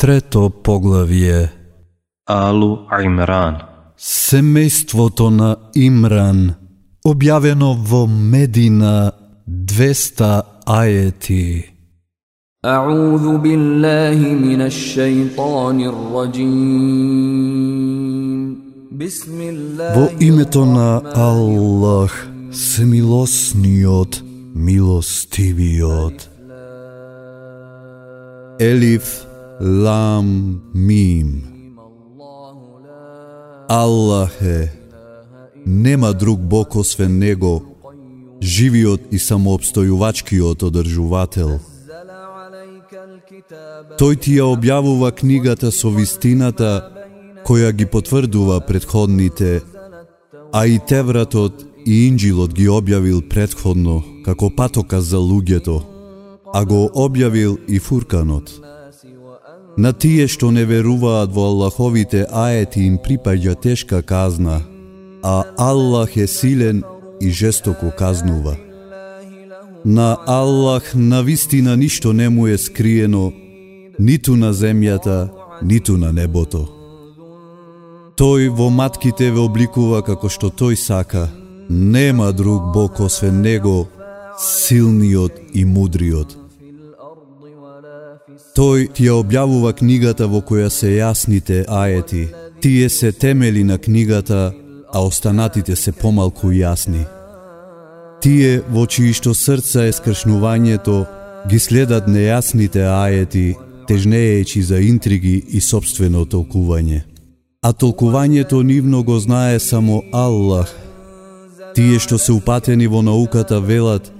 Трето поглавие Алу Имран Семејството на Имран Објавено во Медина 200 ајети أعوذ بالله من الشيطان الرجيم بسم الله Во името на Аллах, Семилосниот, Милостивиот. Елиф, Лам, Мим. Аллах е, нема друг Бог освен Него, живиот и самообстојувачкиот одржувател. Тој ти ја објавува книгата со вистината, која ги потврдува предходните, а и Тевратот и Инџилот ги објавил предходно, како патока за луѓето, а го објавил и Фурканот. На тие што не веруваат во Аллаховите аети им припаѓа тешка казна, а Аллах е силен и жестоко казнува. На Аллах на вистина ништо не му е скриено, ниту на земјата, ниту на небото. Тој во матките ве обликува како што тој сака. Нема друг Бог освен Него, силниот и мудриот. Тој ти ја објавува книгата во која се јасните аети. Тие се темели на книгата, а останатите се помалку јасни. Тие во чии што срца е скршнувањето, ги следат нејасните аети, тежнеечи за интриги и собствено толкување. А толкувањето нивно го знае само Аллах. Тие што се упатени во науката велат,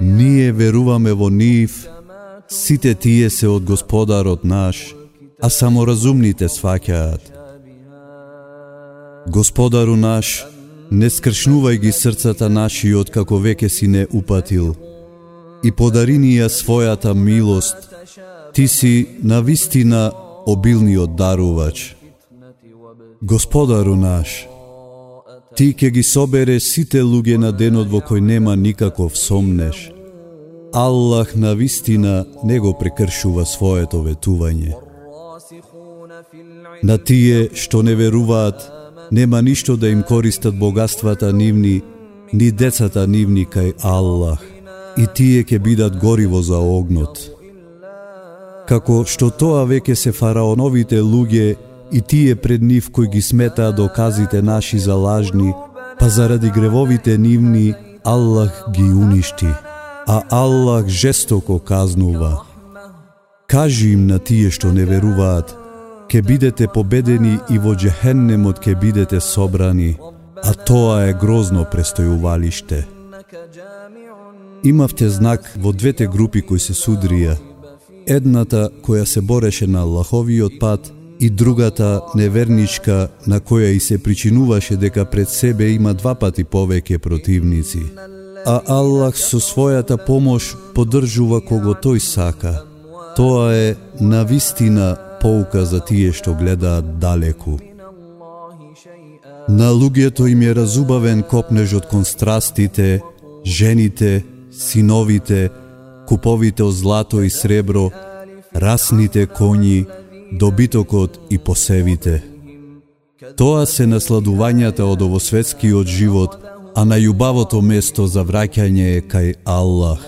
ние веруваме во нив, сите тие се од Господарот наш, а само разумните сваќаат. Господару наш, не скршнувај ги срцата наши од како веќе си не упатил, и подари ни ја својата милост, ти си на вистина обилниот дарувач. Господару наш, ти ќе ги собере сите луѓе на денот во кој нема никаков сомнеш. Аллах на вистина не го прекршува своето ветување. На тие што не веруваат, нема ништо да им користат богатствата нивни, ни децата нивни кај Аллах, и тие ќе бидат гориво за огнот. Како што тоа веќе се фараоновите луѓе и тие пред нив кои ги сметаа доказите наши за лажни, па заради гревовите нивни Аллах ги уништи, а Аллах жестоко казнува. Кажи им на тие што не веруваат, ке бидете победени и во джехеннемот ке бидете собрани, а тоа е грозно престојувалиште. Имавте знак во двете групи кои се судрија. Едната која се бореше на Аллаховиот пат и другата неверничка на која и се причинуваше дека пред себе има два пати повеќе противници. А Аллах со својата помош поддржува кого тој сака. Тоа е на вистина поука за тие што гледаат далеку. На луѓето им е разубавен копнежот кон страстите, жените, синовите, куповите од злато и сребро, расните коњи, добитокот и посевите. Тоа се насладувањата од овосветскиот живот, а најубавото место за враќање е кај Аллах.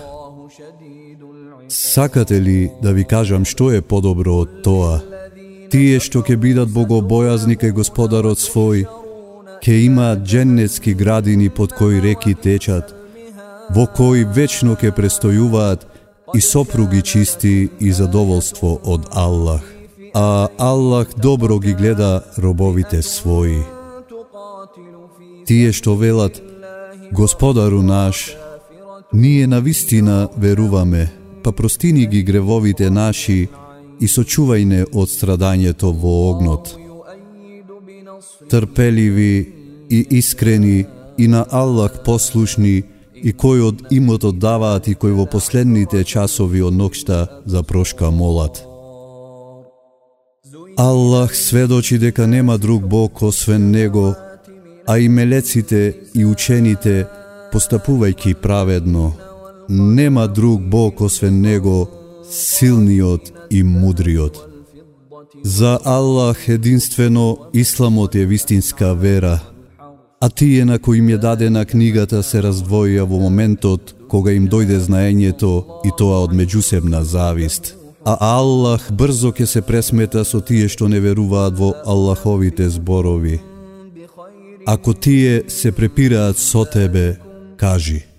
Сакате ли да ви кажам што е подобро од тоа? Тие што ќе бидат богобојазни кај Господарот свој, ќе имаат дженнетски градини под кои реки течат, во кои вечно ќе престојуваат и сопруги чисти и задоволство од Аллах. А Аллах добро ги гледа робовите своји. Тие што велат, Господару наш, ние на вистина веруваме, па простини ги гревовите наши и сочувај од страдањето во огнот. Трпеливи и искрени и на Аллах послушни и кои од имото даваат и кои во последните часови од нокшта за прошка молат. Аллах сведочи дека нема друг Бог освен Него, а и мелеците и учените постапувајќи праведно. Нема друг Бог освен Него, силниот и мудриот. За Аллах единствено Исламот е вистинска вера, а тие на кои им е дадена книгата се раздвоија во моментот кога им дојде знаењето и тоа од меѓусебна завист. А Аллах брзо ќе се пресмета со тие што не веруваат во Аллаховите зборови. Ако тие се препираат со тебе, кажи –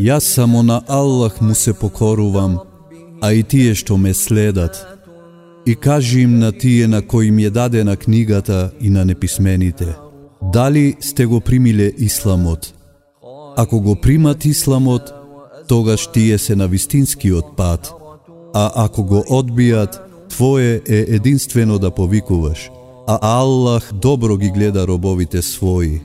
Јас само на Аллах му се покорувам, а и тие што ме следат. И кажи им на тие на кои ми е дадена книгата и на неписмените. Дали сте го примиле Исламот? Ако го примат Исламот, тогаш тие се на вистинскиот пат. А ако го одбијат, твое е единствено да повикуваш. А Аллах добро ги гледа робовите своји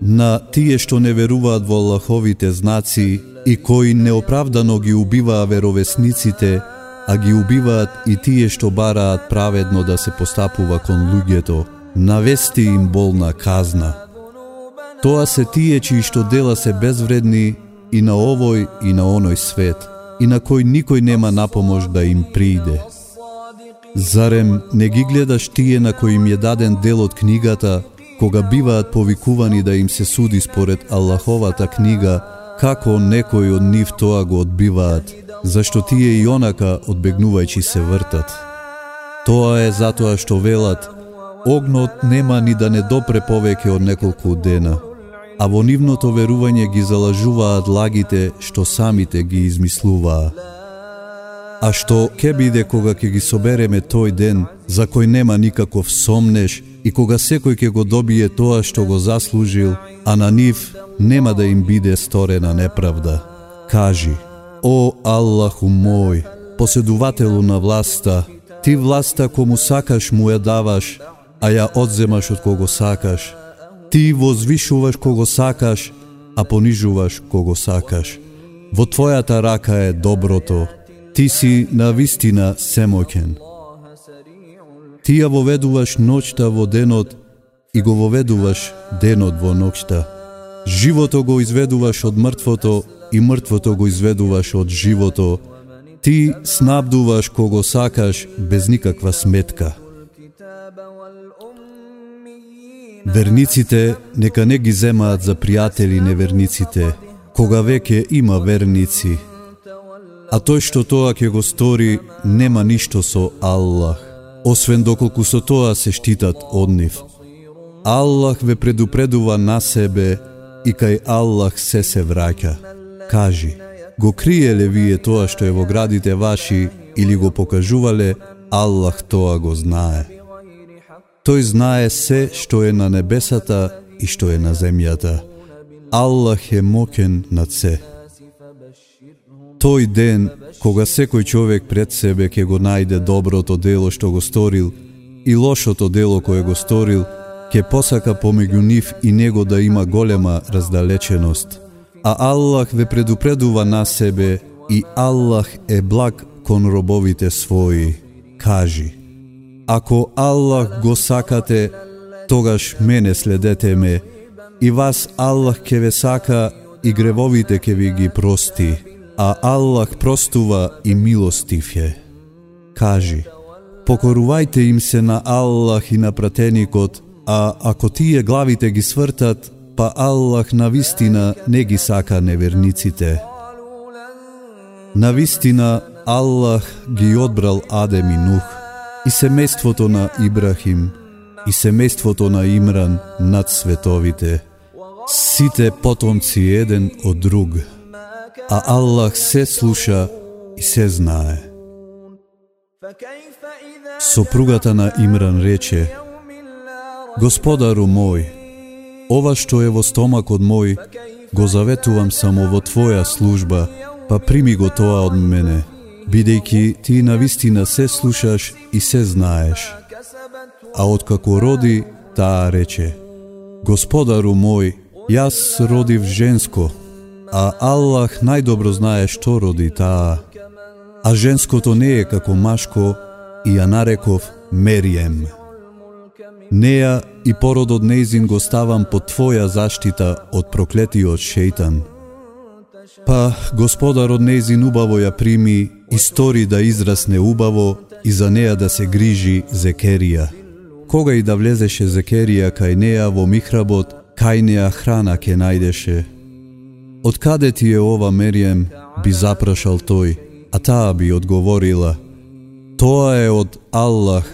на тие што не веруваат во Аллаховите знаци и кои неоправдано ги убиваа веровесниците, а ги убиваат и тие што бараат праведно да се постапува кон луѓето, навести им болна казна. Тоа се тие чии што дела се безвредни и на овој и на оној свет, и на кој никој нема напомош да им прииде. Зарем не ги гледаш тие на кои им е даден дел од книгата, кога биваат повикувани да им се суди според Аллаховата книга, како некои од нив тоа го одбиваат, зашто тие и онака одбегнувајќи се вртат. Тоа е затоа што велат, огнот нема ни да не допре повеќе од неколку дена, а во нивното верување ги залажуваат лагите што самите ги измислуваа. А што ке биде кога ќе ги собереме тој ден, за кој нема никаков сомнеш, и кога секој ќе го добие тоа што го заслужил, а на нив нема да им биде сторена неправда. Кажи, о Аллаху мој, поседувателу на власта, ти власта кому сакаш му ја даваш, а ја одземаш од кого сакаш. Ти возвишуваш кого сакаш, а понижуваш кого сакаш. Во твојата рака е доброто, ти си на вистина семокен. Ти ја воведуваш ноќта во денот и го воведуваш денот во ноќта. Живото го изведуваш од мртвото и мртвото го изведуваш од живото. Ти снабдуваш кого сакаш без никаква сметка. Верниците нека не ги земаат за пријатели неверниците, кога веќе има верници. А тој што тоа ќе го стори, нема ништо со Аллах освен доколку со тоа се штитат од нив. Аллах ве предупредува на себе и кај Аллах се се враќа. Кажи, го криеле вие тоа што е во градите ваши или го покажувале, Аллах тоа го знае. Тој знае се што е на небесата и што е на земјата. Аллах е мокен над се тој ден, кога секој човек пред себе ќе го најде доброто дело што го сторил и лошото дело кое го сторил, ќе посака помеѓу нив и него да има голема раздалеченост. А Аллах ве предупредува на себе и Аллах е благ кон робовите своји. Кажи, ако Аллах го сакате, тогаш мене следете ме, и вас Аллах ќе ве сака и гревовите ќе ви ги прости а Аллах простува и милостив е. Кажи, покорувајте им се на Аллах и на пратеникот, а ако тие главите ги свртат, па Аллах на вистина не ги сака неверниците. На вистина Аллах ги одбрал Адем и Нух и семејството на Ибрахим и семејството на Имран над световите. Сите потомци еден од друг а Аллах се слуша и се знае. Сопругата на Имран рече, Господару мој, ова што е во стомакот мој, го заветувам само во Твоја служба, па прими го тоа од мене, бидејќи ти на вистина се слушаш и се знаеш. А откако роди, таа рече, Господару мој, јас родив женско, а Аллах најдобро знае што роди таа. А женското не е како машко и ја нареков Мерием. Неа и породот нејзин го ставам под Твоја заштита од проклетиот шејтан. Па, господарот нејзин убаво ја прими и стори да израсне убаво и за неа да се грижи Зекерија. Кога и да влезеше Зекерија кај неа во михработ, кај неа храна ке најдеше. Од каде ти е ова Мерием, би запрашал тој, а таа би одговорила, Тоа е од Аллах.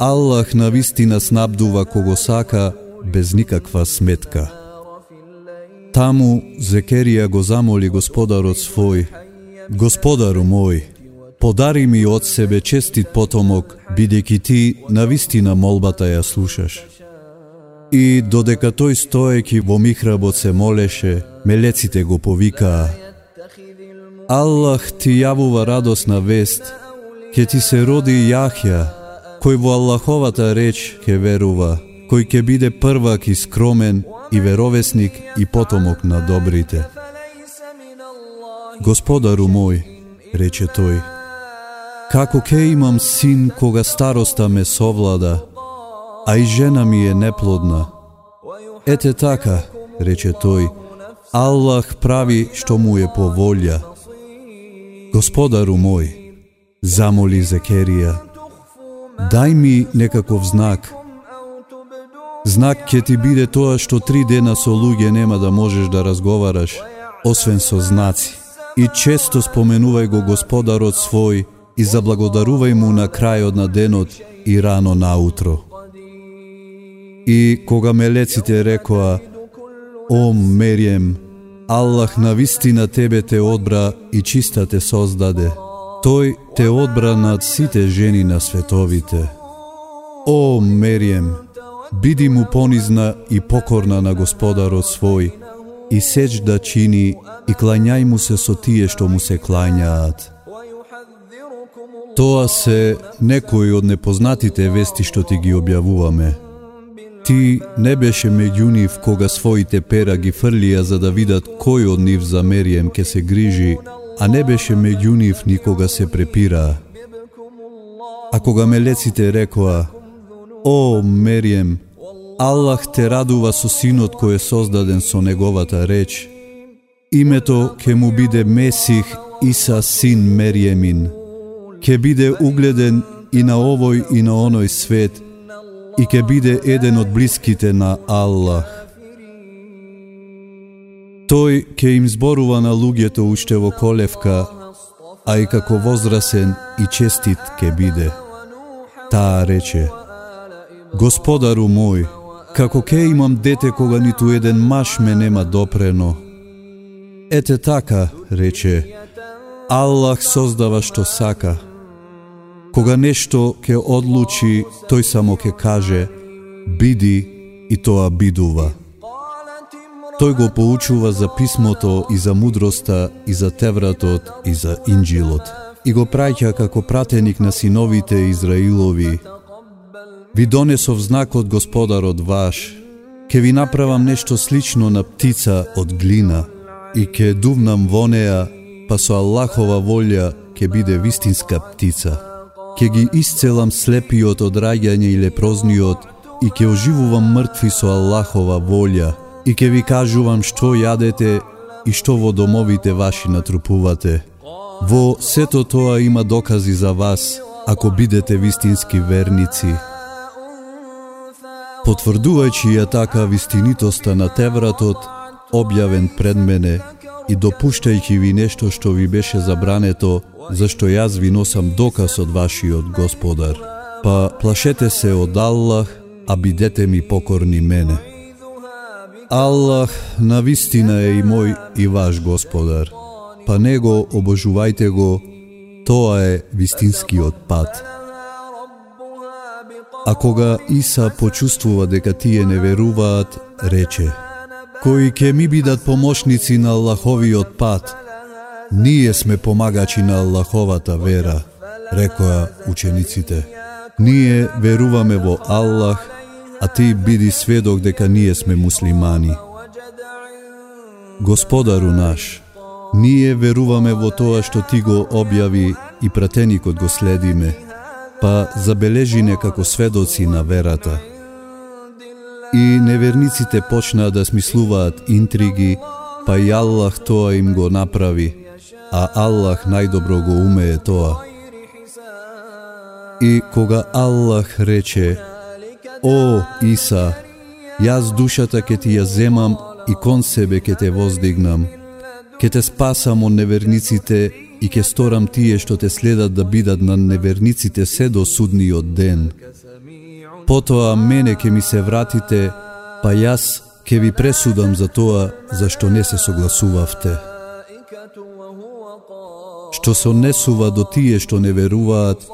Аллах на вистина снабдува кого сака без никаква сметка. Таму Зекерија го замоли господарот свој, Господару мој, подари ми од себе честит потомок, бидејќи ти на вистина молбата ја слушаш. И додека тој стоеки во михработ се молеше, мелеците го повикаа. Аллах ти јавува радосна вест, ќе ти се роди Јахја, кој во Аллаховата реч ќе верува, кој ќе биде првак и скромен и веровесник и потомок на добрите. Господару мој, рече тој, како ке имам син кога староста ме совлада, а и жена ми е неплодна. Ете така, рече тој, Аллах прави што му е по волја. Господару мој, замоли Зекерија, дај ми некаков знак. Знак ќе ти биде тоа што три дена со луѓе нема да можеш да разговараш, освен со знаци и често споменувај го Господарот свој и заблагодарувај му на крајот на денот и рано наутро. И кога мелеците рекоа, О, Мерием, Аллах на вистина тебе те одбра и чиста те создаде. Тој те одбра над сите жени на световите. О, Мерием, биди му понизна и покорна на Господарот свој, и сеч да чини и клањај му се со тие што му се клањаат. Тоа се некои од непознатите вести што ти ги објавуваме. Ти не беше меѓу нив кога своите пера ги фрлија за да видат кој од нив за Мерием ке се грижи, а не беше меѓу нив никога се препираа. А кога мелеците рекоа, О, Мерием, Аллах те радува со синот кој е создаден со неговата реч. Името ке му биде Месих Иса син Мериемин. Ке биде угледен и на овој и на оној свет и ке биде еден од блиските на Аллах. Тој ќе им зборува на луѓето уште во колевка, а и како возрасен и честит ке биде. Таа рече, Господару мој, Како ке имам дете кога ниту еден маш ме нема допрено. Ете така, рече, Аллах создава што сака. Кога нешто ке одлучи, тој само ке каже, биди и тоа бидува. Тој го поучува за писмото и за мудроста и за Тевратот и за Инџилот и го праќа како пратеник на синовите Израилови Ви донесов знак од Господарот ваш, ке ви направам нешто слично на птица од глина и ке дувнам во неа, па со Аллахова волја ке биде вистинска птица. Ке ги исцелам слепиот од раѓање и лепрозниот и ке оживувам мртви со Аллахова волја и ке ви кажувам што јадете и што во домовите ваши натрупувате. Во сето тоа има докази за вас, ако бидете вистински верници. Потврдувајќи ја така вистинитоста на Тевратот, објавен пред мене, и допуштајќи ви нешто што ви беше забрането, зашто јас ви носам доказ од вашиот Господар. Па плашете се од Аллах, а бидете ми покорни мене. Аллах на вистина е и мој и ваш Господар. Па него обожувајте го, тоа е вистинскиот пат. А кога Иса почувствува дека тие не веруваат, рече Кои ќе ми бидат помошници на Аллаховиот пат, ние сме помагачи на Аллаховата вера, рекоа учениците. Ние веруваме во Аллах, а ти биди сведок дека ние сме муслимани. Господару наш, ние веруваме во тоа што ти го објави и пратеникот го следиме па забележи не како сведоци на верата. И неверниците почнаа да смислуваат интриги, па и Аллах тоа им го направи, а Аллах најдобро го умее тоа. И кога Аллах рече, О, Иса, јас душата ке ти ја земам и кон себе ке те воздигнам. Ке те спасам од неверниците и ке сторам тие што те следат да бидат на неверниците се до судниот ден. Потоа мене ке ми се вратите, па јас ке ви пресудам за тоа за што не се согласувавте. Што се однесува до тие што не веруваат,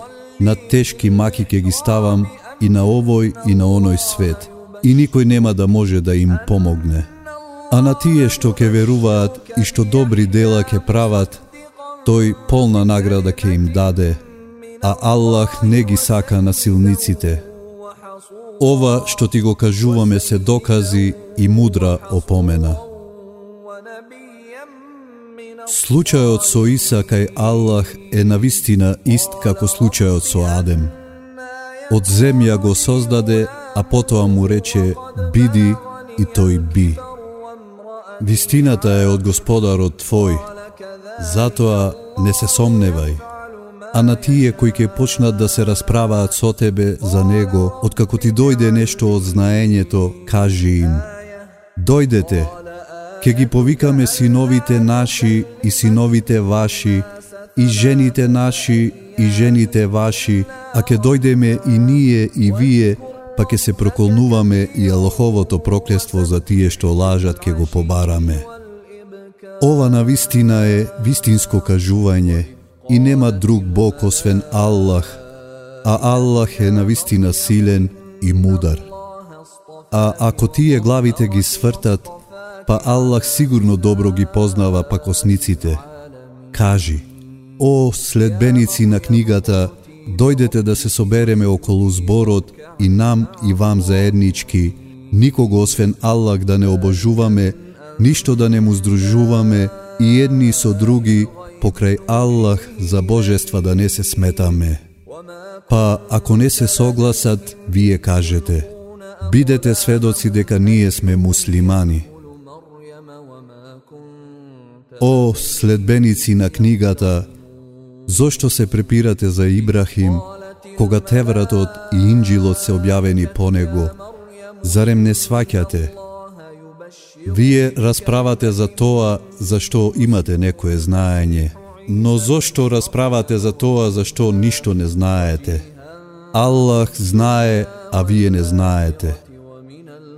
на тешки маки ке ги ставам и на овој и на оној свет, и никој нема да може да им помогне. А на тие што ке веруваат и што добри дела ке прават, тој полна награда ке им даде, а Аллах не ги сака насилниците. Ова што ти го кажуваме се докази и мудра опомена. Случајот со Иса кај Аллах е навистина ист како случајот со Адем. Од земја го создаде, а потоа му рече биди и тој би. Вистината е од Господарот твој, затоа не се сомневај. А на тие кои ќе почнат да се расправаат со тебе за него, откако ти дојде нешто од знаењето, кажи им. Дојдете, Ке ги повикаме синовите наши и синовите ваши, и жените наши и жените ваши, а ке дојдеме и ние и вие, па ке се проколнуваме и Аллаховото проклество за тие што лажат ке го побараме. Ова на вистина е вистинско кажување и нема друг Бог освен Аллах, а Аллах е на вистина силен и мудар. А ако тие главите ги свртат, па Аллах сигурно добро ги познава пакосниците. Кажи, о следбеници на книгата, дојдете да се собереме околу зборот и нам и вам заеднички, никого освен Аллах да не обожуваме, ништо да не му здружуваме и едни со други покрај Аллах за божества да не се сметаме. Па ако не се согласат, вие кажете, бидете сведоци дека ние сме муслимани. О, следбеници на книгата, зошто се препирате за Ибрахим, кога Тевратот и Инджилот се објавени по него? Зарем не сваќате? Вие расправате за тоа за што имате некое знаење, но зошто расправате за тоа за што ништо не знаете? Аллах знае, а вие не знаете.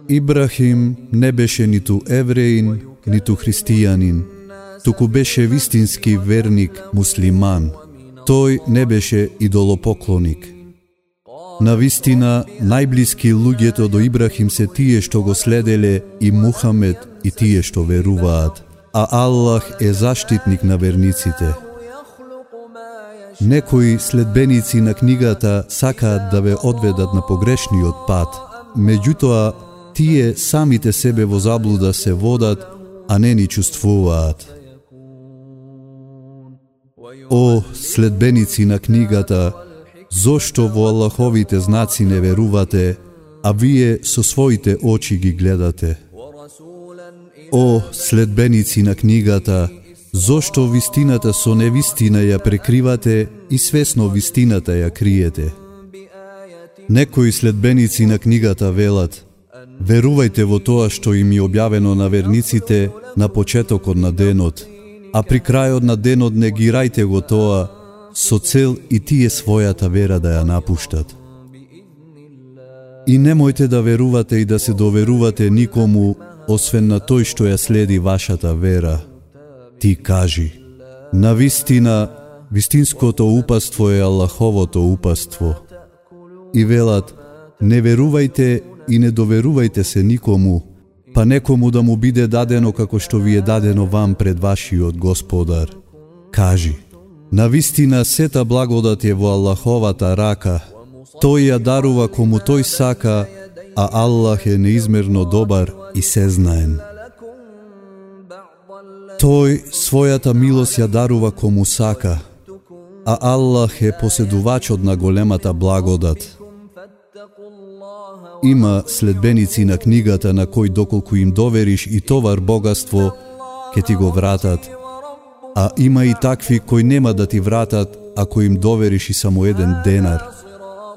Ибрахим не беше ниту евреин, ниту христијанин, туку беше вистински верник муслиман. Тој не беше идолопоклоник. На вистина, најблиски луѓето до Ибрахим се тие што го следеле и Мухамед и тие што веруваат, а Аллах е заштитник на верниците. Некои следбеници на книгата сакаат да ве одведат на погрешниот пат, меѓутоа тие самите себе во заблуда се водат, а не ни чувствуваат. О, следбеници на книгата, зошто во Аллаховите знаци не верувате, а вие со своите очи ги гледате? О, следбеници на книгата, зошто вистината со невистина ја прекривате и свесно вистината ја криете? Некои следбеници на книгата велат, верувајте во тоа што им е објавено на верниците на почетокот на денот, а при крајот на денот негирајте го тоа, со цел и тие својата вера да ја напуштат. И немојте да верувате и да се доверувате никому, освен на тој што ја следи вашата вера. Ти кажи, на вистина, вистинското упаство е Аллаховото упаство. И велат, не верувајте и не доверувајте се никому, па некому да му биде дадено како што ви е дадено вам пред вашиот Господар. Кажи, на вистина сета благодат е во Аллаховата рака, тој ја дарува кому тој сака, а Аллах е неизмерно добар и сезнаен. Тој својата милост ја дарува кому сака, а Аллах е поседувачот на големата благодат. Има следбеници на книгата на кој доколку им довериш и товар богатство, ке ти го вратат, а има и такви кои нема да ти вратат ако им довериш и само еден денар.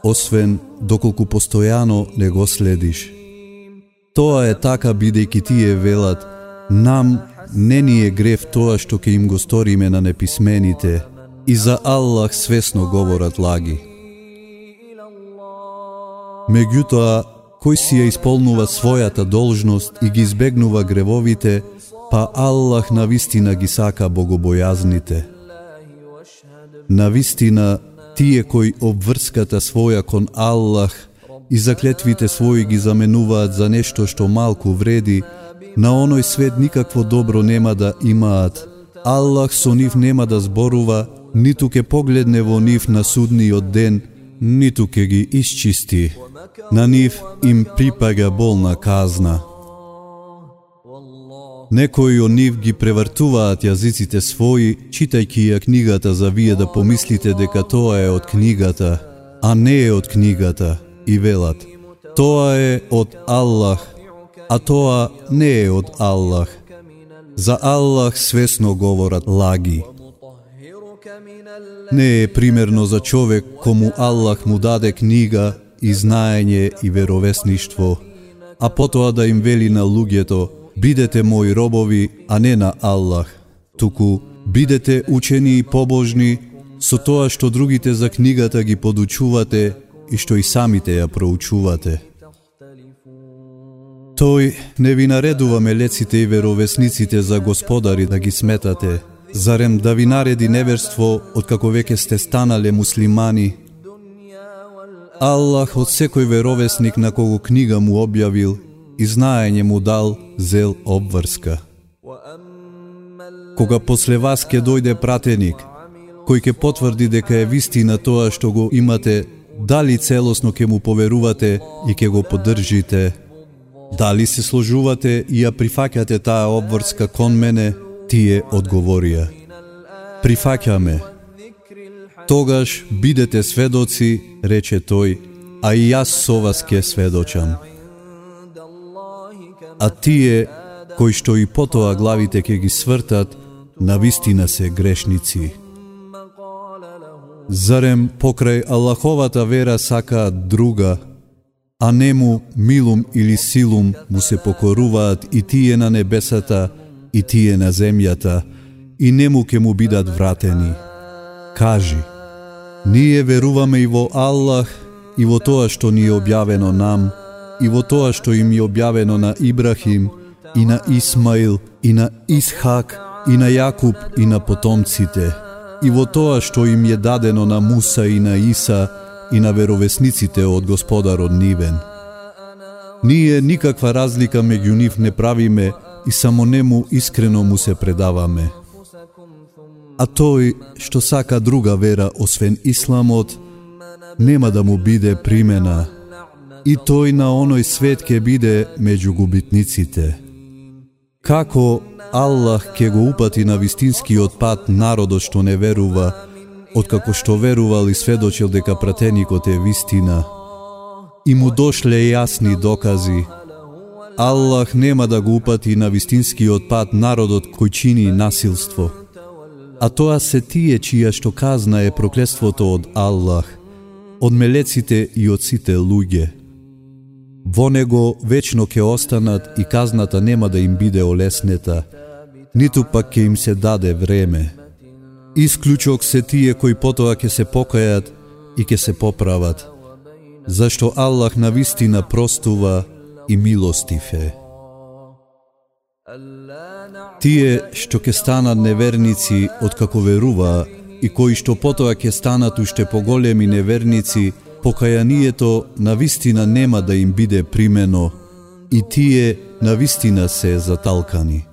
освен доколку постојано не го следиш. Тоа е така бидејќи тие велат, нам не ни е грев тоа што ќе им го сториме на неписмените, и за Аллах свесно говорат лаги. Меѓутоа, кој си ја исполнува својата должност и ги избегнува гревовите, па Аллах на вистина ги сака богобојазните. На вистина, тие кои обврската своја кон Аллах и заклетвите своји ги заменуваат за нешто што малку вреди, на оној свет никакво добро нема да имаат. Аллах со нив нема да зборува, ниту ке погледне во нив на судниот ден, ниту ке ги исчисти. На нив им припага болна казна. Некои од нив ги превртуваат јазиците своји, читајќи ја книгата за вие да помислите дека тоа е од книгата, а не е од книгата, и велат. Тоа е од Аллах, а тоа не е од Аллах. За Аллах свесно говорат лаги. Не е примерно за човек кому Аллах му даде книга и знаење и веровесништво, а потоа да им вели на луѓето, бидете мои робови, а не на Аллах, туку бидете учени и побожни со тоа што другите за книгата ги подучувате и што и самите ја проучувате. Тој не ви наредува мелеците и веровесниците за господари да ги сметате, зарем да ви нареди неверство откако веќе сте станале муслимани. Аллах од секој веровесник на кого книга му објавил и знаење му дал зел обврска. Кога после вас ќе дојде пратеник, кој ќе потврди дека е вистина тоа што го имате, дали целосно ќе му поверувате и ќе го поддржите, Дали се сложувате и ја прифаќате таа обврска кон мене, тие одговорија. Прифаќаме. Тогаш бидете сведоци, рече тој, а и јас со вас ке сведочам. А тие, кои што и потоа главите ке ги свртат, на вистина се грешници. Зарем покрај Аллаховата вера сакаат друга, а не му милум или силум му се покоруваат и тие на небесата и тие на земјата, и не му ке му бидат вратени. Кажи, ние веруваме и во Аллах, и во тоа што ни е објавено нам, и во тоа што им е објавено на Ибрахим, и на Исмаил, и на Исхак, и на Јакуб, и на потомците, и во тоа што им е дадено на Муса и на Иса, и на веровесниците од Господарот Нивен. Ние никаква разлика меѓу нив не правиме и само нему искрено му се предаваме. А тој што сака друга вера освен исламот, нема да му биде примена, и тој на оној свет ќе биде меѓу губитниците. Како Аллах ќе го упати на вистинскиот пат народот што не верува, откако што верувал и сведочил дека пратеникот е вистина, и му дошле јасни докази, Аллах нема да го упати на вистинскиот пат народот кој чини насилство. А тоа се тие чија што казна е проклеството од Аллах, од мелеците и од сите луѓе. Во него вечно ќе останат и казната нема да им биде олеснета, ниту пак ќе им се даде време. Исклучок се тие кои потоа ќе се покајат и ќе се поправат, зашто Аллах на вистина простува и милостив е. Тие што ќе станат неверници од како верува и кои што потоа ќе станат уште поголеми неверници, покајанието на вистина нема да им биде примено и тие на вистина се заталкани.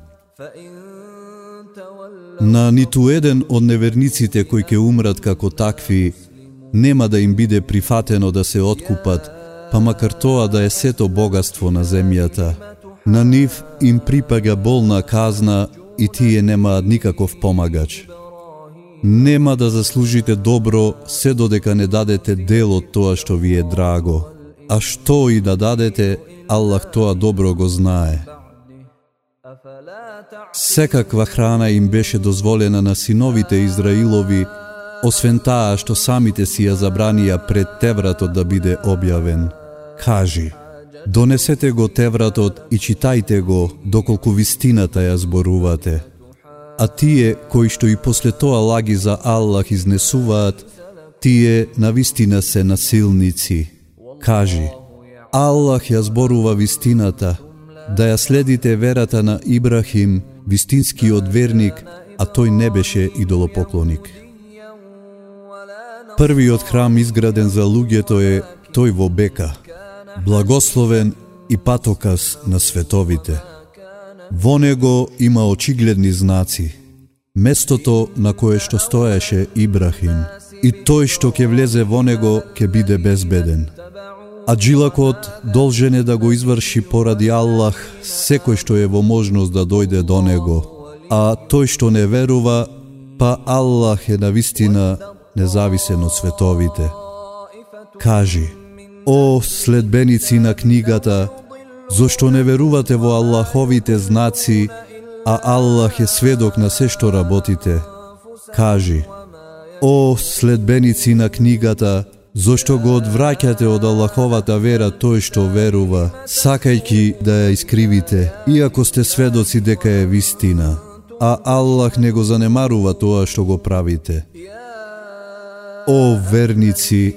На ниту еден од неверниците кои ќе умрат како такви, нема да им биде прифатено да се откупат, па макар тоа да е сето богатство на земјата. На нив им припага болна казна и тие немаат никаков помагач. Нема да заслужите добро се додека не дадете дел од тоа што ви е драго. А што и да дадете, Аллах тоа добро го знае. Секаква храна им беше дозволена на синовите Израилови, освен таа што самите си ја забранија пред Тевратот да биде објавен. Кажи, донесете го Тевратот и читајте го доколку вистината ја зборувате. А тие кои што и после тоа лаги за Аллах изнесуваат, тие на вистина се насилници. Кажи, Аллах ја зборува вистината, да ја следите верата на Ибрахим, вистинскиот верник, а тој не беше идолопоклоник. Првиот храм изграден за луѓето е тој во Бека, благословен и патокас на световите. Во него има очигледни знаци. Местото на кое што стоеше Ибрахим и тој што ќе влезе во него ќе биде безбеден. А джилакот должен е да го изврши поради Аллах секој што е во можност да дојде до него. А тој што не верува, па Аллах е на вистина независен од световите. Кажи, о следбеници на книгата, зошто не верувате во Аллаховите знаци, а Аллах е сведок на се што работите? Кажи, о следбеници на книгата, Зошто го одвраќате од Аллаховата вера тој што верува, сакајќи да ја искривите, иако сте сведоци дека е вистина, а Аллах не го занемарува тоа што го правите. О верници,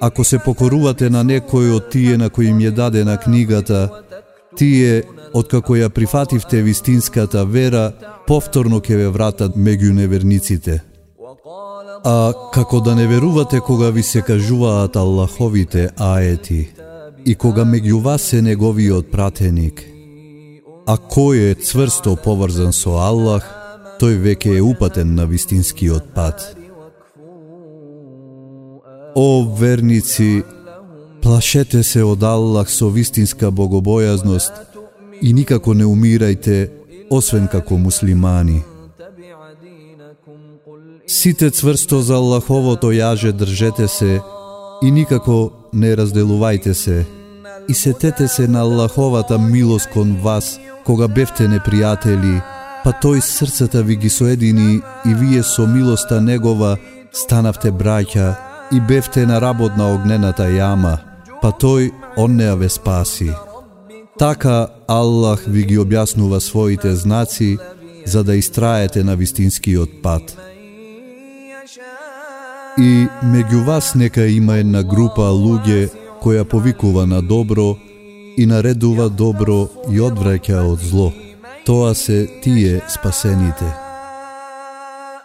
ако се покорувате на некој од тие на кои им е дадена книгата, тие, откако ја прифативте вистинската вера, повторно ќе ве вратат меѓу неверниците. А како да не верувате кога ви се кажуваат Аллаховите аети и кога меѓу вас е неговиот пратеник, а кој е цврсто поврзан со Аллах, тој веќе е упатен на вистинскиот пат. О верници, плашете се од Аллах со вистинска богобојазност и никако не умирајте, освен како муслимани. Сите цврсто за Аллаховото јаже држете се и никако не разделувајте се. И сетете се на Аллаховата милост кон вас, кога бевте непријатели, па тој срцата ви ги соедини и вие со милоста негова станавте браќа и бевте на работ на огнената јама, па тој он неа ве спаси. Така Аллах ви ги објаснува своите знаци за да истраете на вистинскиот пат. И меѓу вас нека има една група луѓе која повикува на добро и наредува добро и одвраќа од зло. Тоа се тие спасените.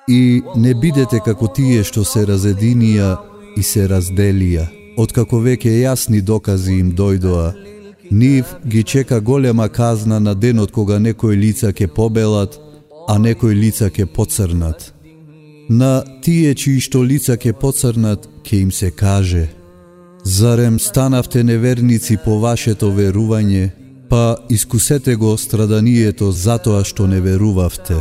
И не бидете како тие што се разединија и се разделија, откако веќе јасни докази им дојдоа. Нив ги чека голема казна на денот кога некои лица ќе побелат, а некои лица ќе поцрнат. На тие чии што лица ке поцрнат, ке им се каже Зарем станавте неверници по вашето верување, па искусете го страданието затоа што не верувавте.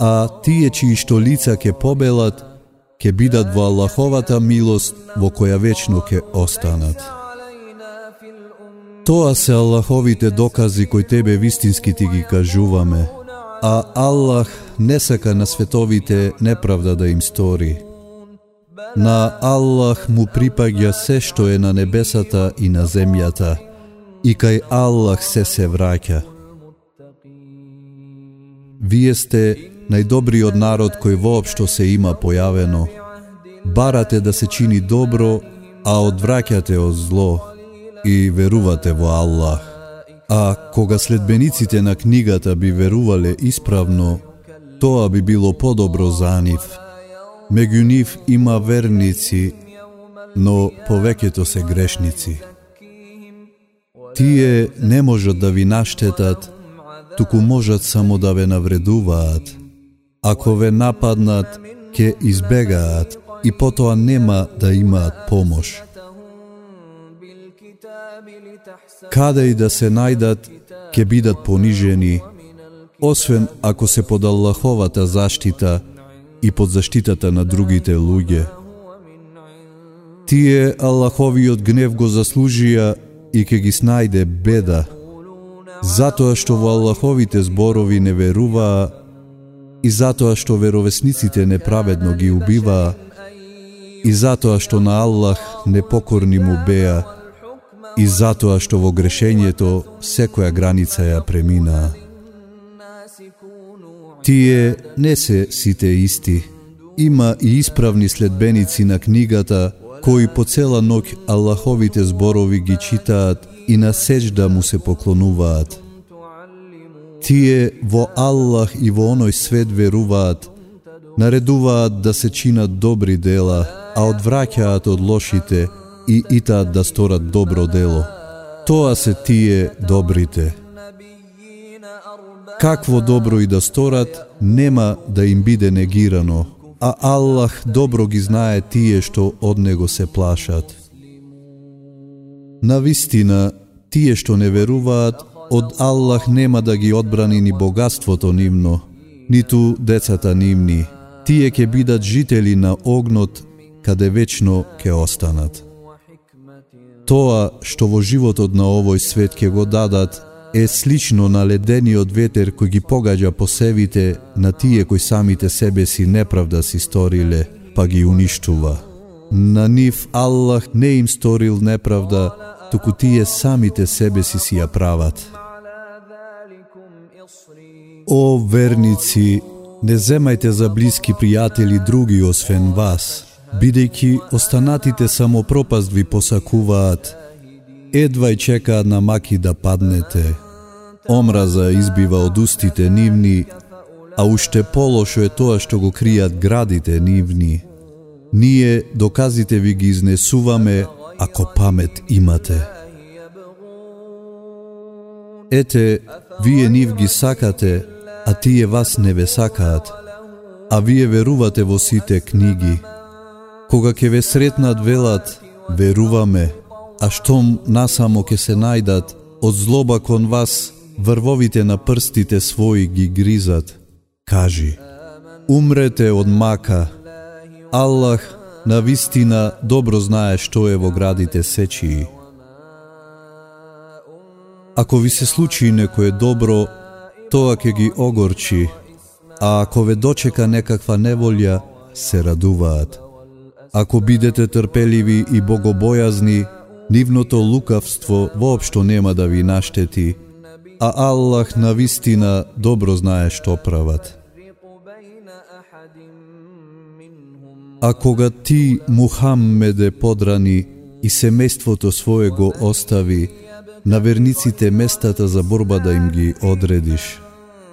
А тие чии што лица ке побелат, ке бидат во Аллаховата милост во која вечно ќе останат. Тоа се Аллаховите докази кои тебе вистински ти ги кажуваме – а Аллах не сака на световите неправда да им стори. На Аллах му припаѓа се што е на небесата и на земјата, и кај Аллах се се враќа. Вие сте најдобриот народ кој воопшто се има појавено. Барате да се чини добро, а одвраќате од зло и верувате во Аллах. А кога следбениците на книгата би верувале исправно, тоа би било подобро за нив. Меѓу нив има верници, но повеќето се грешници. Тие не можат да ви наштетат, туку можат само да ве навредуваат. Ако ве нападнат, ќе избегаат и потоа нема да имаат помош. Каде и да се најдат, ќе бидат понижени, освен ако се под Аллаховата заштита и под заштитата на другите луѓе. Тие Аллаховиот гнев го заслужија и ќе ги снајде беда, затоа што во Аллаховите зборови не веруваа и затоа што веровесниците неправедно ги убиваа, и затоа што на Аллах непокорни му беа, и затоа што во грешењето секоја граница ја преминаа. Тие не се сите исти. Има и исправни следбеници на книгата, кои по цела ноќ Аллаховите зборови ги читаат и на сеџда му се поклонуваат. Тие во Аллах и во оној свет веруваат, наредуваат да се чинат добри дела, а одвраќаат од лошите и итаат да сторат добро дело. Тоа се тие добрите. Какво добро и да сторат, нема да им биде негирано, а Аллах добро ги знае тие што од него се плашат. На вистина, тие што не веруваат, од Аллах нема да ги одбрани ни богатството нивно, ниту децата нивни. Тие ќе бидат жители на огнот, каде вечно ќе останат. Тоа што во животот на овој свет ќе го дадат е слично на ледениот ветер кој ги погаѓа посевите на тие кои самите себе си неправда си сториле, па ги уништува. На нив Аллах не им сторил неправда, туку тие самите себе си си ја прават. О верници, не земајте за блиски пријатели други освен вас, бидејќи останатите само пропаст ви посакуваат, едва и чекаат на маки да паднете. Омраза избива од устите нивни, а уште полошо е тоа што го кријат градите нивни. Ние доказите ви ги изнесуваме, ако памет имате. Ете, вие нив ги сакате, а тие вас не ве сакаат, а вие верувате во сите книги. Кога ќе ве сретнат велат, веруваме, а штом насамо ќе се најдат, од злоба кон вас, врвовите на прстите своји ги гризат. Кажи, умрете од мака. Аллах на вистина добро знае што е во градите сечии. Ако ви се случи некое добро, тоа ќе ги огорчи, а ако ве дочека некаква неволја, се радуваат. Ако бидете трпеливи и богобојазни, нивното лукавство воопшто нема да ви наштети, а Аллах на вистина добро знае што прават. А кога ти, Мухаммеде, подрани и семејството свое го остави, на верниците местата за борба да им ги одредиш.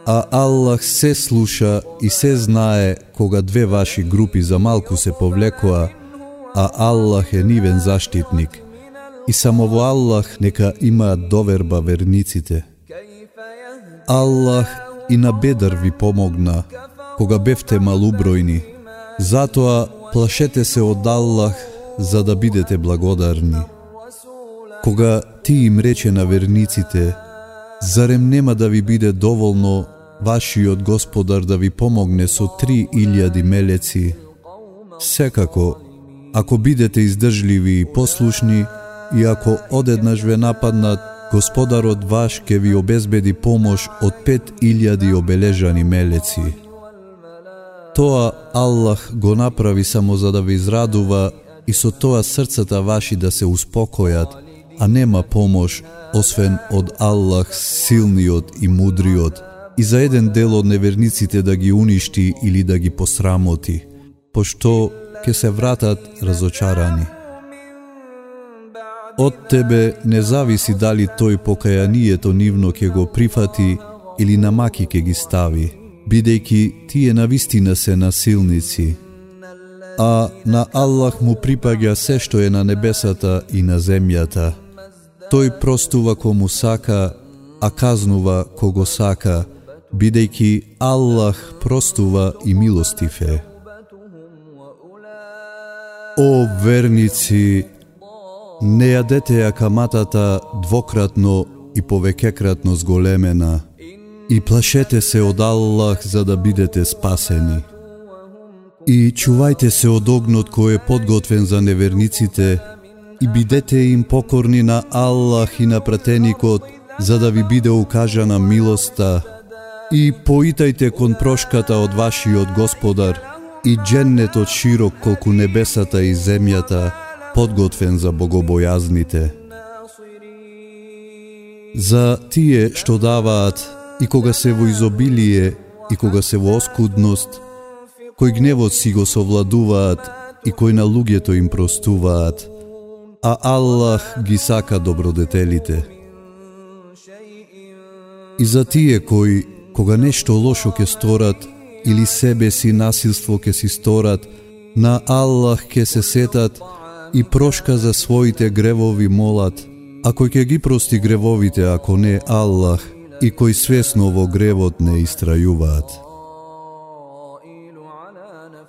А Аллах се слуша и се знае кога две ваши групи за малку се повлекоа, а Аллах е нивен заштитник. И само во Аллах нека имаат доверба верниците. Аллах и на бедар ви помогна, кога бевте малубројни. Затоа плашете се од Аллах за да бидете благодарни. Кога ти им рече на верниците, зарем нема да ви биде доволно вашиот господар да ви помогне со три илјади мелеци? Секако, ако бидете издржливи и послушни, и ако одеднаш ве нападнат, Господарот ваш ке ви обезбеди помош од пет илјади обележани мелеци. Тоа Аллах го направи само за да ви израдува и со тоа срцата ваши да се успокојат, а нема помош освен од Аллах силниот и мудриот и за еден дел од неверниците да ги уништи или да ги посрамоти, пошто ќе се вратат разочарани. Од тебе не зависи дали тој покајанието нивно ќе го прифати или на маки ќе ги стави, бидејќи тие навистина се насилници. А на Аллах му припаѓа се што е на небесата и на земјата. Тој простува кому сака, а казнува кого сака, бидејќи Аллах простува и милостив е. О верници, Не јадете ја каматата двократно и повекекратно зголемена и плашете се од Аллах за да бидете спасени. И чувајте се од огнот кој е подготвен за неверниците и бидете им покорни на Аллах и на пратеникот за да ви биде укажана милоста И поитајте кон прошката од вашиот Господар и дженнетот широк колку небесата и земјата, подготвен за богобојазните. За тие што даваат и кога се во изобилие и кога се во оскудност, кој гневот си го совладуваат и кој на луѓето им простуваат, а Аллах ги сака добродетелите. И за тие кои, кога нешто лошо ке сторат, или себе си насилство ке си сторат, на Аллах ке се сетат и прошка за своите гревови молат, а кој ке ги прости гревовите ако не Аллах и кои свесно во гревот не истрајуваат.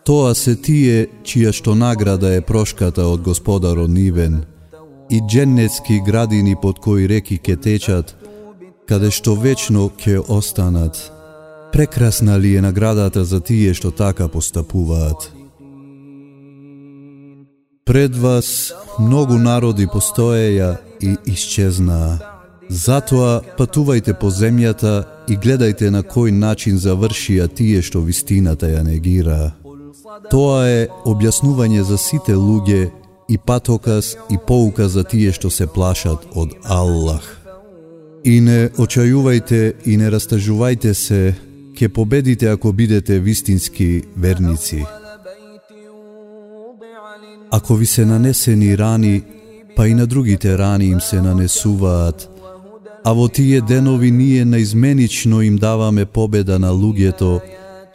Тоа се тие чија што награда е прошката од Господаро Нивен и дженнетски градини под кои реки ке течат, каде што вечно ке останат. Прекрасна ли е наградата за тие што така постапуваат? Пред вас многу народи постоеја и исчезнаа. Затоа патувајте по земјата и гледајте на кој начин завршија тие што вистината ја негира. Тоа е објаснување за сите луѓе и патоказ и поука за тие што се плашат од Аллах. И не очајувајте и не растажувајте се, ке победите ако бидете вистински верници. Ако ви се нанесени рани, па и на другите рани им се нанесуваат, а во тие денови ние наизменично им даваме победа на луѓето,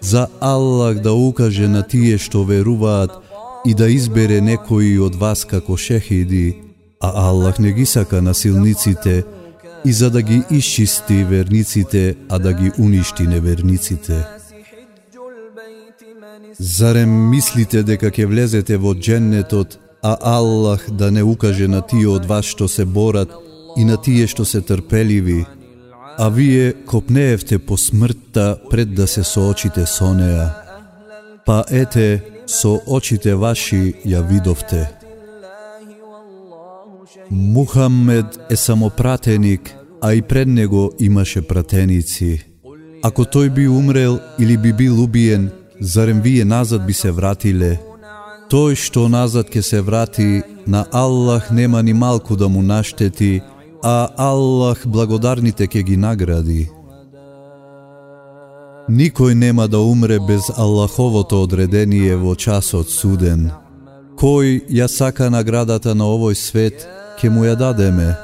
за Аллах да укаже на тие што веруваат и да избере некои од вас како шехиди, а Аллах не ги сака насилниците, и за да ги исчисти верниците, а да ги уништи неверниците. Зарем мислите дека ќе влезете во дженнетот, а Аллах да не укаже на тие од вас што се борат и на тие што се трпеливи, а вие копнеевте по смртта пред да се соочите со неа. Па ете, со очите ваши ја видовте. Мухаммед е самопратеник, а и пред него имаше пратеници. Ако тој би умрел или би бил убиен, зарем вие назад би се вратиле? Тој што назад ке се врати, на Аллах нема ни малку да му наштети, а Аллах благодарните ке ги награди. Никој нема да умре без Аллаховото одредение во часот суден. Кој ја сака наградата на овој свет, ке му ја дадеме,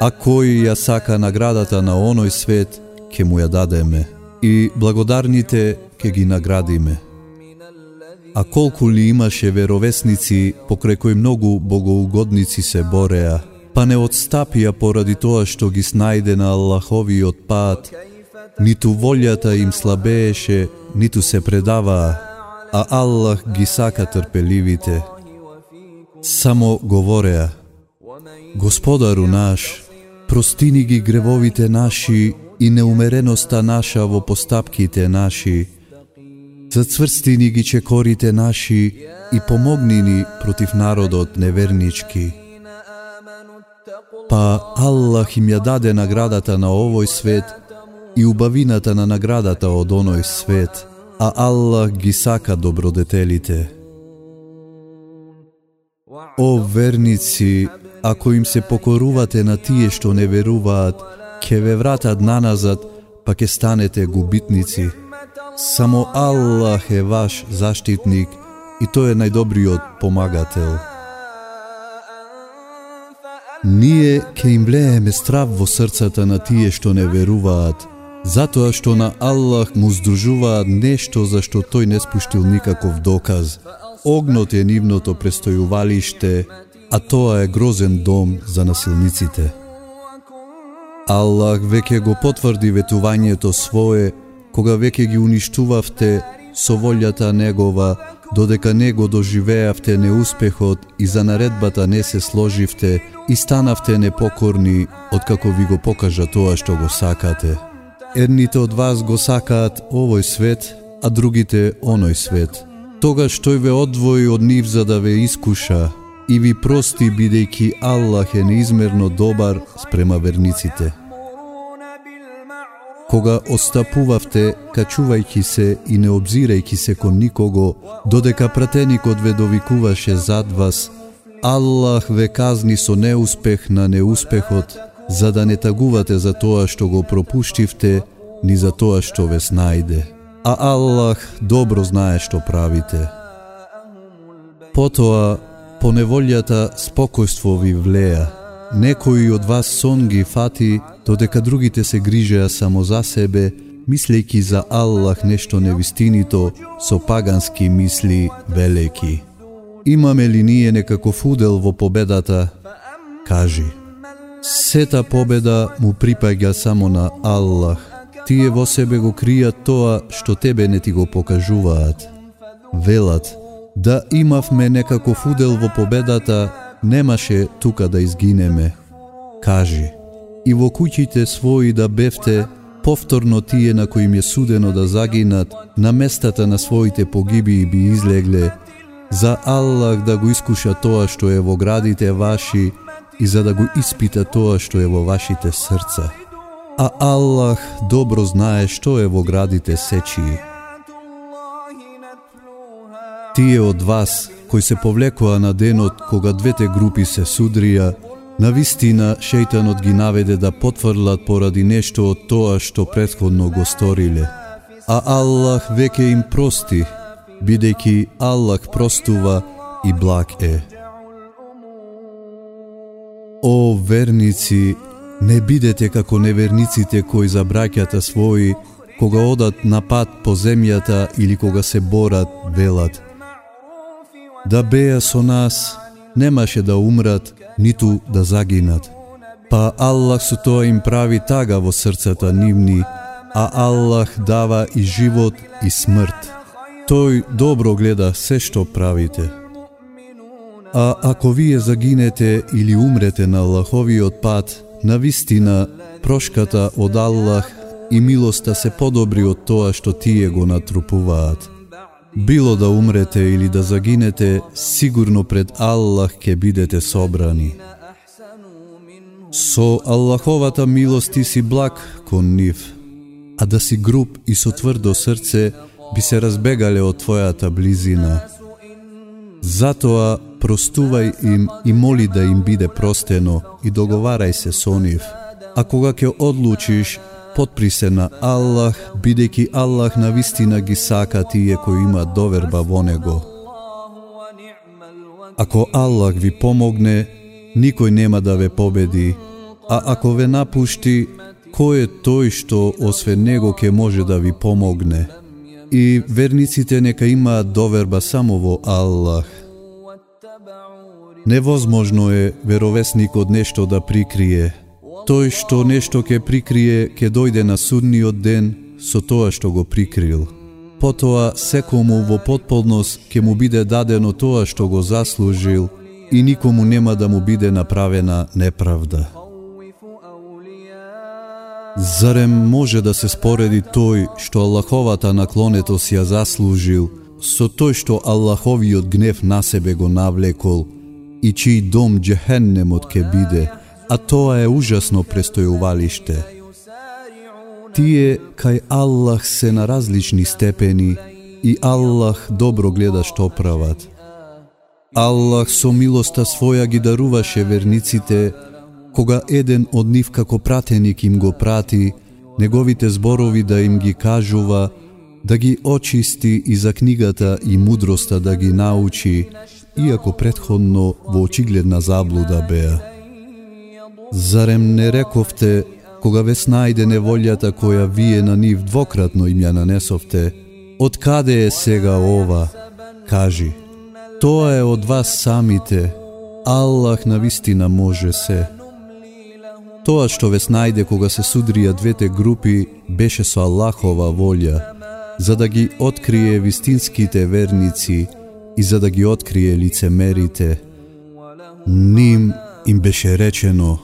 а кој ја сака наградата на оној свет, ке му ја дадеме. И благодарните ке ги наградиме. А колку ли имаше веровесници покрај кои многу богоугодници се бореа, па не отстапија поради тоа што ги снајде на Аллаховиот пат, ниту волјата им слабееше, ниту се предаваа, а Аллах ги сака трпеливите. Само говореа, Господару наш, простини ги гревовите наши и неумереноста наша во постапките наши, Зацврсти ни ги чекорите наши и помогни ни против народот невернички. Па Аллах им ја даде наградата на овој свет и убавината на наградата од оној свет, а Аллах ги сака добродетелите. О верници, ако им се покорувате на тие што не веруваат, ќе ве вратат наназад, па ќе станете губитници. Само Аллах е ваш заштитник и тој е најдобриот помагател. Ние ќе им влееме страв во срцата на тие што не веруваат, затоа што на Аллах му здружуваат нешто за што тој не спуштил никаков доказ. Огнот е нивното престојувалиште, а тоа е грозен дом за насилниците. Аллах веќе го потврди ветувањето свое кога веќе ги уништувавте со волјата негова, додека него доживеавте неуспехот и за наредбата не се сложивте и станавте непокорни откако ви го покажа тоа што го сакате. Едните од вас го сакаат овој свет, а другите оној свет. Тогаш тој ве одвои од нив за да ве искуша и ви прости бидејќи Аллах е неизмерно добар спрема верниците. кога остапувавте, качувајќи се и не обзирајќи се кон никого, додека пратеникот ве довикуваше зад вас, Аллах ве казни со неуспех на неуспехот, за да не тагувате за тоа што го пропуштивте, ни за тоа што ве снајде. А Аллах добро знае што правите. Потоа, по неволјата спокојство ви влеа. Некои од вас сон ги фати, додека другите се грижеа само за себе, мислејќи за Аллах нешто невистинито, со пагански мисли велики. Имаме ли ние некаков удел во победата? Кажи. Сета победа му припаѓа само на Аллах. Тие во себе го кријат тоа што тебе не ти го покажуваат. Велат, да имавме некаков удел во победата, немаше тука да изгинеме. Кажи, и во куќите своји да бевте, повторно тие на кои им е судено да загинат, на местата на своите погиби би излегле, за Аллах да го искуша тоа што е во градите ваши и за да го испита тоа што е во вашите срца. А Аллах добро знае што е во градите сечии. Тие од вас кои се повлекоа на денот кога двете групи се судрија, на вистина шејтанот ги наведе да потврлат поради нешто од тоа што предходно го сториле. А Аллах веќе им прости бидејќи Аллах простува и благ е. О верници, не бидете како неверниците кои за браќата своји, кога одат на пат по земјата или кога се борат, велат. Да беа со нас, немаше да умрат, ниту да загинат. Па Аллах со тоа им прави тага во срцата нивни, а Аллах дава и живот и смрт. Тој добро гледа се што правите. А ако вие загинете или умрете на Аллаховиот пат, на вистина прошката од Аллах и милоста се подобри од тоа што тие го натрупуваат. Било да умрете или да загинете, сигурно пред Аллах ќе бидете собрани. Со Аллаховата милост ти си благ кон нив, а да си груб и со тврдо срце, би се разбегале од твојата близина. Затоа простувај им и моли да им биде простено и договарај се со нив. А кога ќе одлучиш, подпри се на Аллах, бидејќи Аллах на вистина ги сака тие кои имаат доверба во Него. Ако Аллах ви помогне, никој нема да ве победи, а ако ве напушти, кој е тој што освен Него ќе може да ви помогне? И верниците нека имаат доверба само во Аллах. Невозможно е веровесникот нешто да прикрие. Тој што нешто ќе прикрие, ќе дојде на судниот ден со тоа што го прикрил. Потоа секому во подполност ќе му биде дадено тоа што го заслужил и никому нема да му биде направена неправда. Зарем може да се спореди тој што Аллаховата наклонетост ја заслужил со тој што Аллаховиот гнев на себе го навлекол и чиј дом джехеннемот ке биде, а тоа е ужасно престојувалиште. Тие кај Аллах се на различни степени и Аллах добро гледа што прават. Аллах со милоста своја ги даруваше верниците кога еден од нив како пратеник им го прати, неговите зборови да им ги кажува, да ги очисти и за книгата и мудроста да ги научи, иако предходно во очигледна заблуда беа. Зарем не рековте, кога ве снајде неволјата која вие на нив двократно им ја нанесовте, од каде е сега ова? Кажи, тоа е од вас самите, Аллах на вистина може се. Тоа што ве снајде кога се судрија двете групи беше со Аллахова волја, за да ги открие вистинските верници и за да ги открие лицемерите. Ним им беше речено,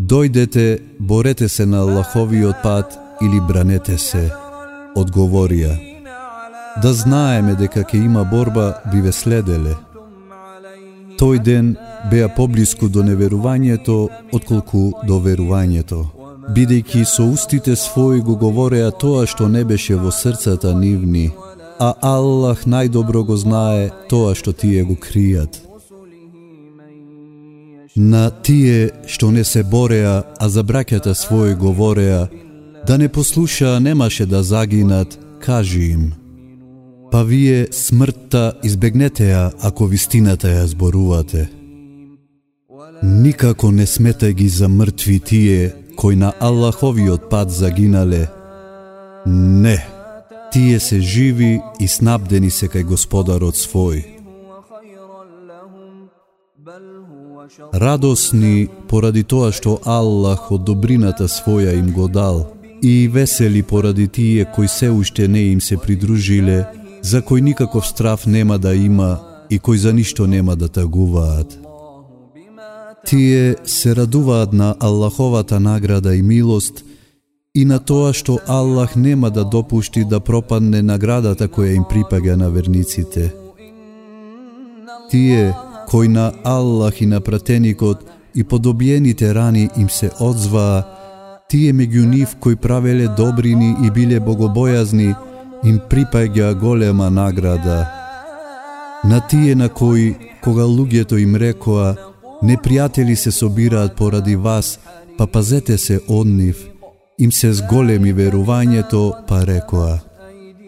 дојдете, борете се на Аллаховиот пат или бранете се. Одговорија, да знаеме дека ќе има борба, би ве следеле. Тој ден беа поблиску до неверувањето, отколку до верувањето. бидејќи со устите своји го говореа тоа што не беше во срцата нивни, а Аллах најдобро го знае тоа што тие го кријат. На тие што не се бореа, а за браќата своји говореа, да не послушаа немаше да загинат, кажи им. Па вие смртта избегнете ја ако вистината ја зборувате. Никако не смете ги за мртви тие кои на Аллаховиот пат загинале. Не, тие се живи и снабдени се кај Господарот свој. Радосни поради тоа што Аллах од добрината своја им го дал и весели поради тие кои се уште не им се придружиле, за кој никаков страф нема да има и кој за ништо нема да тагуваат. Тие се радуваат на Аллаховата награда и милост и на тоа што Аллах нема да допушти да пропадне наградата која им припаѓа на верниците. Тие кои на Аллах и на пратеникот и подобиените рани им се одзваа, тие меѓу нив кои правеле добрини и биле богобојазни, им припаѓа голема награда. На тие на кои, кога луѓето им рекоа, непријатели се собираат поради вас, па пазете се од нив, им се зголеми верувањето, па рекоа,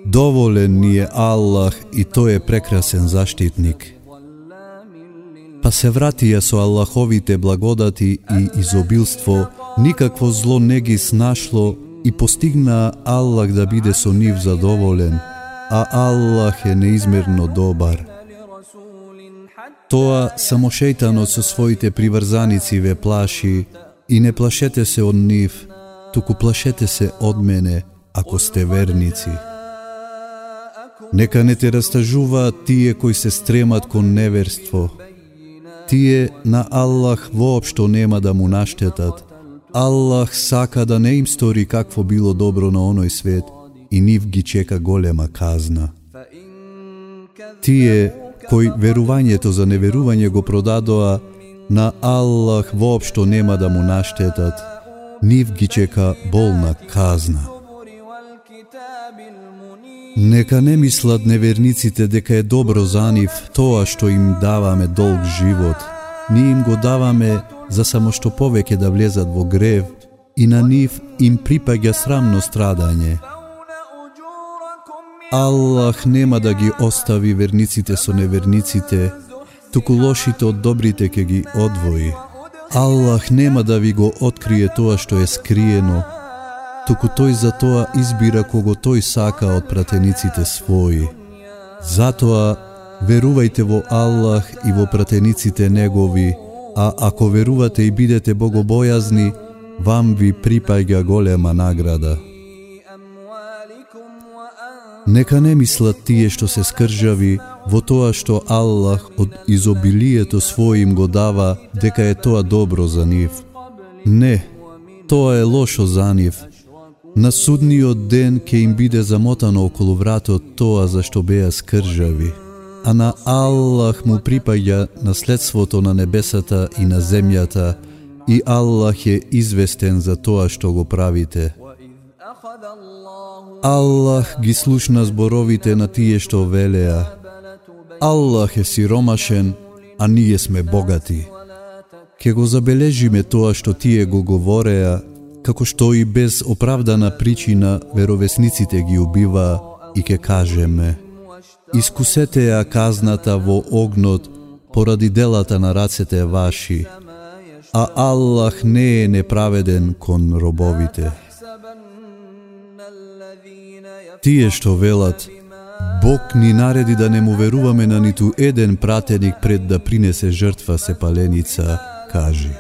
Доволен ни е Аллах и тој е прекрасен заштитник. Па се вратија со Аллаховите благодати и изобилство, никакво зло не ги снашло и постигна Аллах да биде со нив задоволен, а Аллах е неизмерно добар. Тоа само шејтанот со своите приврзаници ве плаши и не плашете се од нив, туку плашете се од мене, ако сте верници. Нека не те растажуваат тие кои се стремат кон неверство. Тие на Аллах воопшто нема да му наштетат. Аллах сака да не им стори какво било добро на оној свет и нив ги чека голема казна. Тие кои верувањето за неверување го продадоа, на Аллах воопшто нема да му наштетат, нив ги чека болна казна. Нека не мислат неверниците дека е добро за нив тоа што им даваме долг живот. Ние им го даваме за само што повеќе да влезат во грев и на нив им припаѓа срамно страдање. Аллах нема да ги остави верниците со неверниците, туку лошите од добрите ќе ги одвои. Аллах нема да ви го открие тоа што е скриено, туку тој за тоа избира кого тој сака од пратениците своји. Затоа верувајте во Аллах и во пратениците негови, а ако верувате и бидете богобојазни, вам ви припаѓа голема награда. Нека не мислат тие што се скржави во тоа што Аллах од изобилието својим го дава дека е тоа добро за нив. Не, тоа е лошо за нив. На судниот ден ќе им биде замотано околу вратот тоа за што беа скржави. А на Аллах му припаѓа наследството на небесата и на земјата и Аллах е известен за тоа што го правите. Аллах ги слушна зборовите на тие што велеа. Аллах е сиромашен, а ние сме богати. Ке го забележиме тоа што тие го говореа, како што и без оправдана причина веровесниците ги убива и ке кажеме. Искусете ја казната во огнот поради делата на рацете ваши, а Аллах не е неправеден кон робовите. Тие што велат, Бог ни нареди да не му веруваме на ниту еден пратеник пред да принесе жртва се паленица, кажи.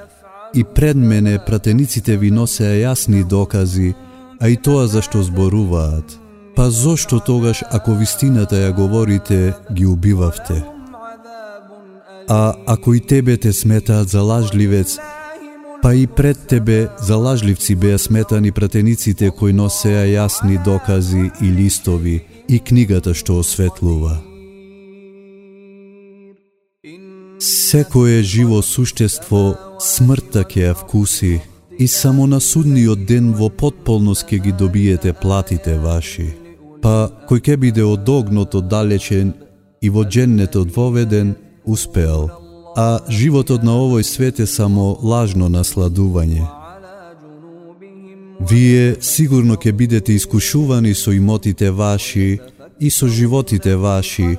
И пред мене пратениците ви носеа јасни докази, а и тоа зашто зборуваат. Па зошто тогаш, ако вистината ја говорите, ги убивавте? А ако и тебе те сметаат за лажливец, Па и пред тебе за лажливци беа сметани пратениците кои носеа јасни докази и листови и книгата што осветлува. Секое живо суштество смртта ќе ја вкуси, и само на судниот ден во потполност ќе ги добиете платите ваши. Па кој ќе биде одогнот оддалечен и во дженнетот воведен, успеал. А животот на овој свет е само лажно насладување. Вие сигурно ќе бидете искушувани со имотите ваши и со животите ваши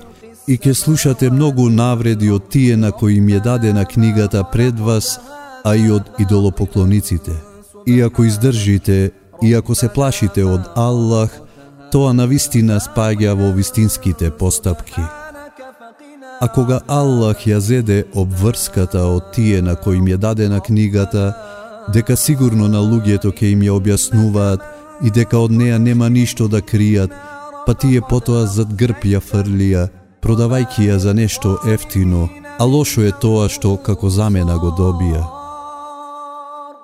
и ќе слушате многу навреди од тие на кои им е дадена книгата пред вас, а и од идолопоклониците. И ако издржите, и ако се плашите од Аллах, тоа на вистина спаѓа во вистинските постапки. А кога Аллах ја зеде обврската од тие на кои им е дадена книгата, дека сигурно на луѓето ќе им ја објаснуваат и дека од неа нема ништо да кријат, па тие потоа зад грб ја фрлија, продавајќи ја за нешто ефтино, а лошо е тоа што како замена го добија.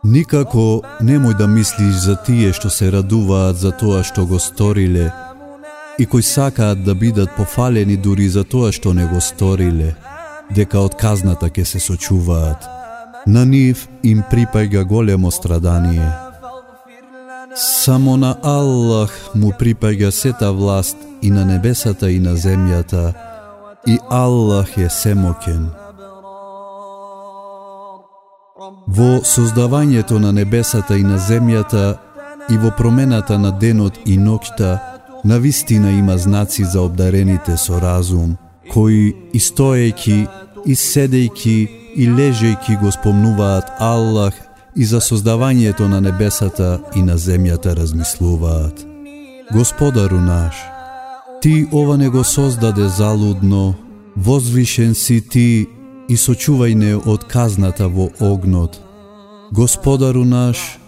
Никако немој да мислиш за тие што се радуваат за тоа што го сториле и кои сакаат да бидат пофалени дури за тоа што не го сториле, дека од казната ќе се сочуваат. На нив им припаѓа големо страдание. Само на Аллах му припаѓа сета власт и на небесата и на земјата, и Аллах е семокен. Во создавањето на небесата и на земјата и во промената на денот и ноќта, на вистина има знаци за обдарените со разум, кои и стоејќи, и седејки, и лежејки го спомнуваат Аллах и за создавањето на небесата и на земјата размислуваат. Господару наш, Ти ова не го создаде залудно, возвишен си Ти и сочувај не од казната во огнот. Господару наш,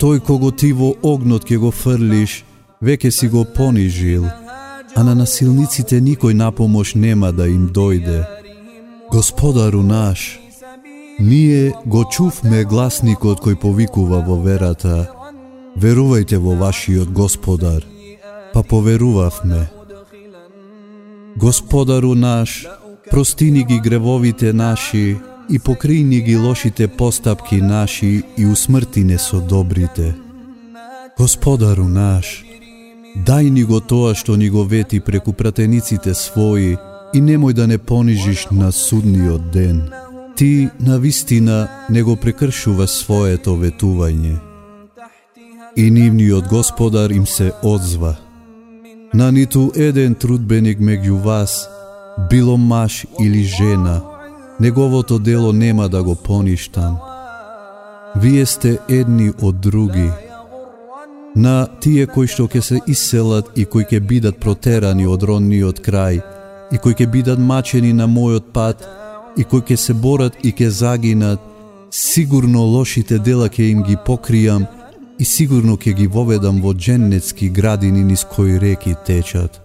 тој кого Ти во огнот ке го фрлиш, веќе си го понижил, а на насилниците никој напомош нема да им дојде. Господару наш, Ние го чувме гласникот кој повикува во верата. Верувајте во вашиот Господар. Па поверувавме. Господару наш, простини ги гревовите наши и покрини ги лошите постапки наши и усмрти не со добрите. Господару наш, дај ни го тоа што ни го вети преку пратениците своји и немој да не понижиш на судниот ден. Ти на вистина не го прекршува своето ветување. И нивниот господар им се одзва. На ниту еден трудбеник меѓу вас, било маж или жена, неговото дело нема да го поништам. Вие сте едни од други. На тие кои што ќе се иселат и кои ќе бидат протерани од ронниот крај и кои ќе бидат мачени на мојот пат, и кои ќе се борат и ќе загинат, сигурно лошите дела ќе им ги покријам и сигурно ќе ги воведам во дженнетски градини низ кои реки течат.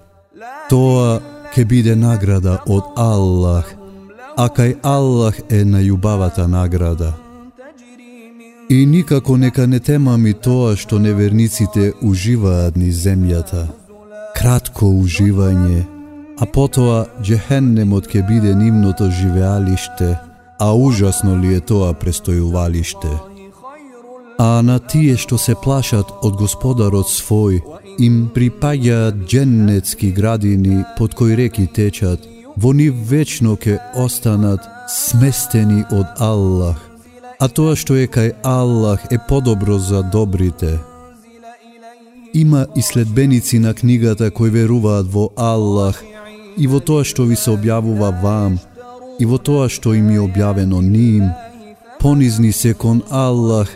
Тоа ќе биде награда од Аллах, а кај Аллах е најубавата награда. И никако нека не темами тоа што неверниците уживаат ни земјата. Кратко уживање, а потоа джехеннемот ќе биде нивното живеалиште, а ужасно ли е тоа престојувалиште. А на тие што се плашат од господарот свој, им припаѓаат дженнетски градини под кои реки течат, во нив вечно ке останат сместени од Аллах, а тоа што е кај Аллах е подобро за добрите. Има и следбеници на книгата кои веруваат во Аллах и во тоа што ви се објавува вам, и во тоа што им е објавено ним, понизни се кон Аллах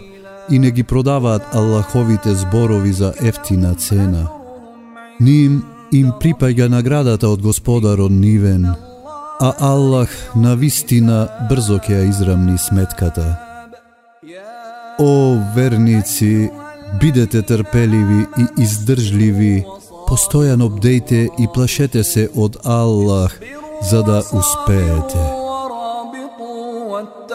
и не ги продаваат Аллаховите зборови за ефтина цена. Ним им припаѓа наградата од Господарот нивен, а Аллах на вистина брзо ќе ја израмни сметката. О, верници, бидете трпеливи и издржливи, постојано бдејте и плашете се од Аллах, за да успеете.